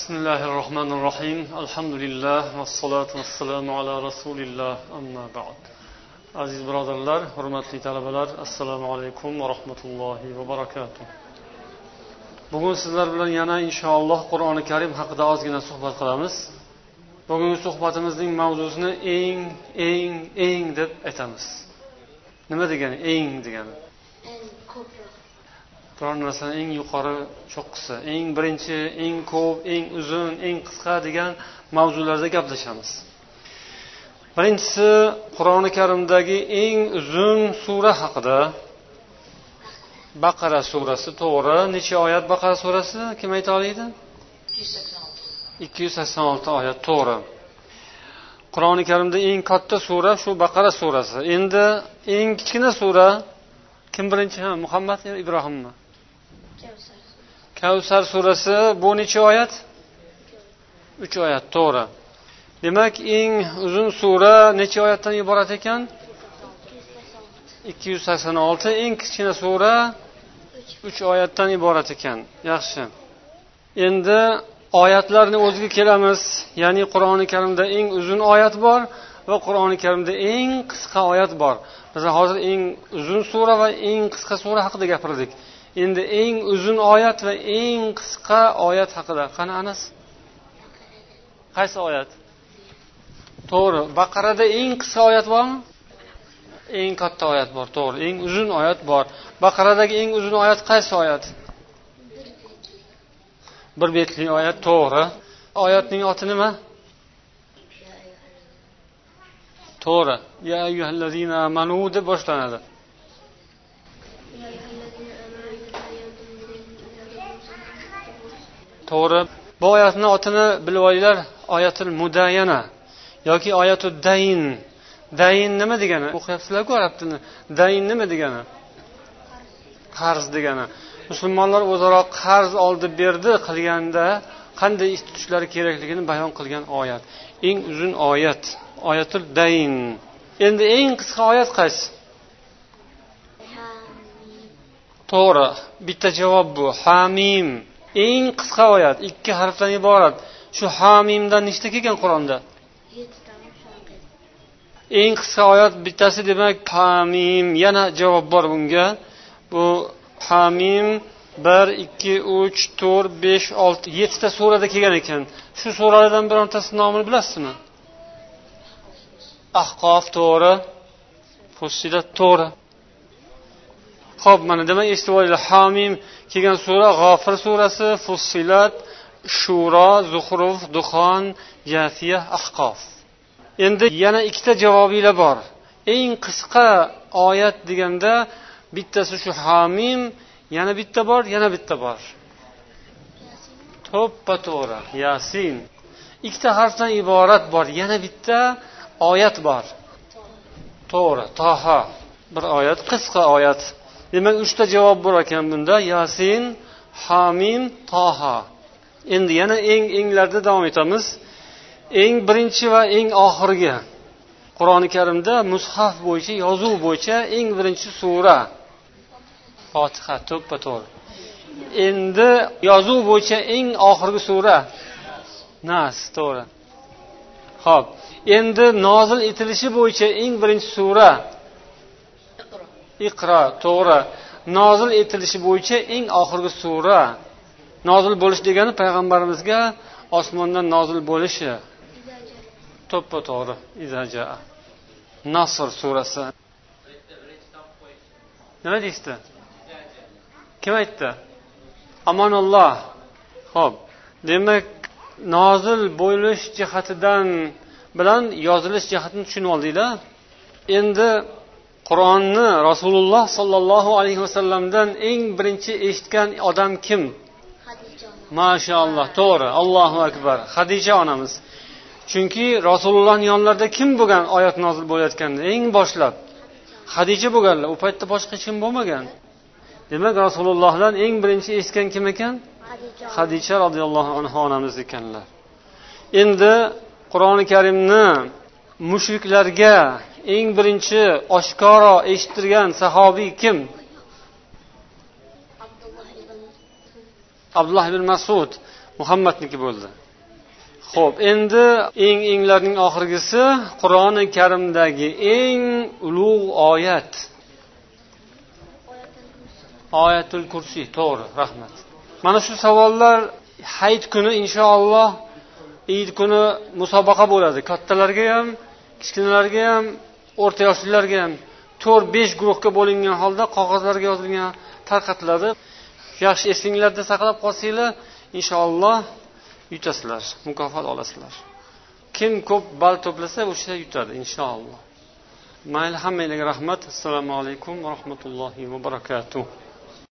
بسم الله الرحمن الرحيم الحمد لله والصلاة والسلام على رسول الله أما بعد aziz birodarlar hurmatli talabalar assalomu alaykum va rahmatullohi va barakatuh bugun sizlar bilan yana inshaalloh qur'oni karim haqida ozgina suhbat qilamiz bugungi suhbatimizning mavzusini eng eng eng deb aytamiz nima degani eng degani eng ko'proq Biror narsani eng yuqori cho'qqisi eng birinchi eng ko'p eng uzun eng qisqa degan mavzularda gaplashamiz. Birinchisi qur'oni karimdagi eng uzun sura haqida. Baqara surasi to'g'ri. Necha oyat baqara surasi? Kim ayta oladi ikki yuz sakson olti. Oyat to'g'ri. Qur'oni karimda eng katta sura shu baqara surasi. Endi eng kichkina sura kim birinchi ha muhammad ibrohimmi Kavsar surasi bu necha oyat? Uch oyat to'g'ri. Demak eng uzun sura necha oyatdan iborat ekan? 286 ikki yuz sakson olti. Eng kichkina sura uch oyatdan iborat ekan. Yaxshi. Endi oyatlarni o'ziga kelamiz. Ya'ni qur'oni karimda eng uzun oyat bor va qur'oni karimda eng qisqa oyat bor. Biz hozir eng uzun sura va eng qisqa sura haqida gapirdik endi eng uzun oyat va eng qisqa oyat haqida. Qani anas? Qaysi oyat? To'g'ri. Baqarada eng qisqa oyat bormi? Eng katta oyat bor to'g'ri. Eng uzun oyat bor. Baqaradagi eng uzun oyat qaysi oyat? Bir betli oyat to'g'ri. Oyatning oti nima? To'g'ri. Ya ayyuhallazina amanu deb boshlanadi. To'g'ri. Bu oyatni otini bilib olinglar oyatul mudayana yoki oyatu dayn. Dayn nima degani? O'qiyapsizlarku arab tilini dayn nima degani? Qarz degani. Musulmonlar o'zaro qarz oldi berdi qilganda qanday ish tutishlari kerakligini bayon qilgan oyat. Eng uzun oyat oyatul dayn. Endi eng qisqa oyat qaysi? To'g'ri. Bitta javob bu. Hamim eng qisqa oyat ikki harfdan iborat. Shu hamimdan nechta kelgan qur'onda? 7 ta eng qisqa oyat bittasi demak hamim. Yana javob bor bunga. Bu hamim bir ikki uch to'rt besh olti yettita surada kelgan ekan. Shu suralardan birontasi nomini bilasizmi? Ahqof to'g'ri fussilat to'g'ri. Ho'p mana demak eshitib olinglar hamim kelgan sura g'ofir surasi fussilat shuro zuhruf duxon yafiya ahqof. Endi yana ikkita javobinglar bor. Eng qisqa oyat deganda bittasi shu hamim yana bitta bor yana bitta bor. To'ppa to'g'ri yasin. Ikkita harfdan iborat bor yana bitta oyat bor. To'g'ri toha. Bir oyat qisqa oyat. Demak uchta javob bor ekan bunda. Yasin hamim toha. Endi yana eng englarda davom etamiz. Eng birinchi va eng oxirgi. Qur'oni karimda mushaf bo'yicha yozuv bo'yicha eng birinchi sura. Fotiha to'ppa to'g'ri. Endi yozuv bo'yicha eng oxirgi sura. Nas to'g'ri. Ho'p. Endi nozil etilishi bo'yicha eng birinchi sura. Iqro to'g'ri. Nozil etilishi bo'yicha eng oxirgi sura nozil bo'lish degani payg'ambarimizga osmondan nozil bo'lishi. To'ppa to'g'ri izaja nasr surasi. Nima deyishdi kim aytdi? Amonulloh. Ho'p demak nozil bo'lish jihatidan bilan yozilish jihatini tushunib oldinglar. Endi qur'onni rasululloh sollallohu alayhi vasallamdan eng birinchi eshitgan odam kim? Mashaalloh to'g'ri. Allohu akbar. Hadija onamiz. Chunki rasulullohni yonlarida kim bo'lgan oyat nozil bo'layotganda eng boshlab? Hadija bo'lganlar. U paytda boshqa hech kim bo'lmagan? Demak rasulullohdan eng birinchi eshitgan kim ekan? Hadija roziyallohu anhu onamiz ekanlar. Endi qur'oni karimni mushriklarga eng birinchi oshkoro eshittirgan sahobiy kim? Abdulloh ibn ibn masud. Muhammadniki bo'ldi. Ho'p endi eng englarning oxirgisi qur'oni karimdagi eng ulug' oyat. Oyatul kursiy to'g'ri rahmat. Mana shu savollar hayit kuni inshaalloh iyit kuni musobaqa bo'ladi. Kattalarga ham kichkinalarga ham o'rta yoshlilarga ham to'rt besh guruhga bo'lingan holda qog'ozlarga yozilgan tarqatiladi yaxshi esinglarda saqlab qolsanglar inshaalloh yutasizlar mukofot olasizlar. Kim ko'p ball to'plasa o'sha yutadi inshaalloh. Mayli hammanglarga rahmat. Assalomu alaykum va rahmatullohi va barakatuh.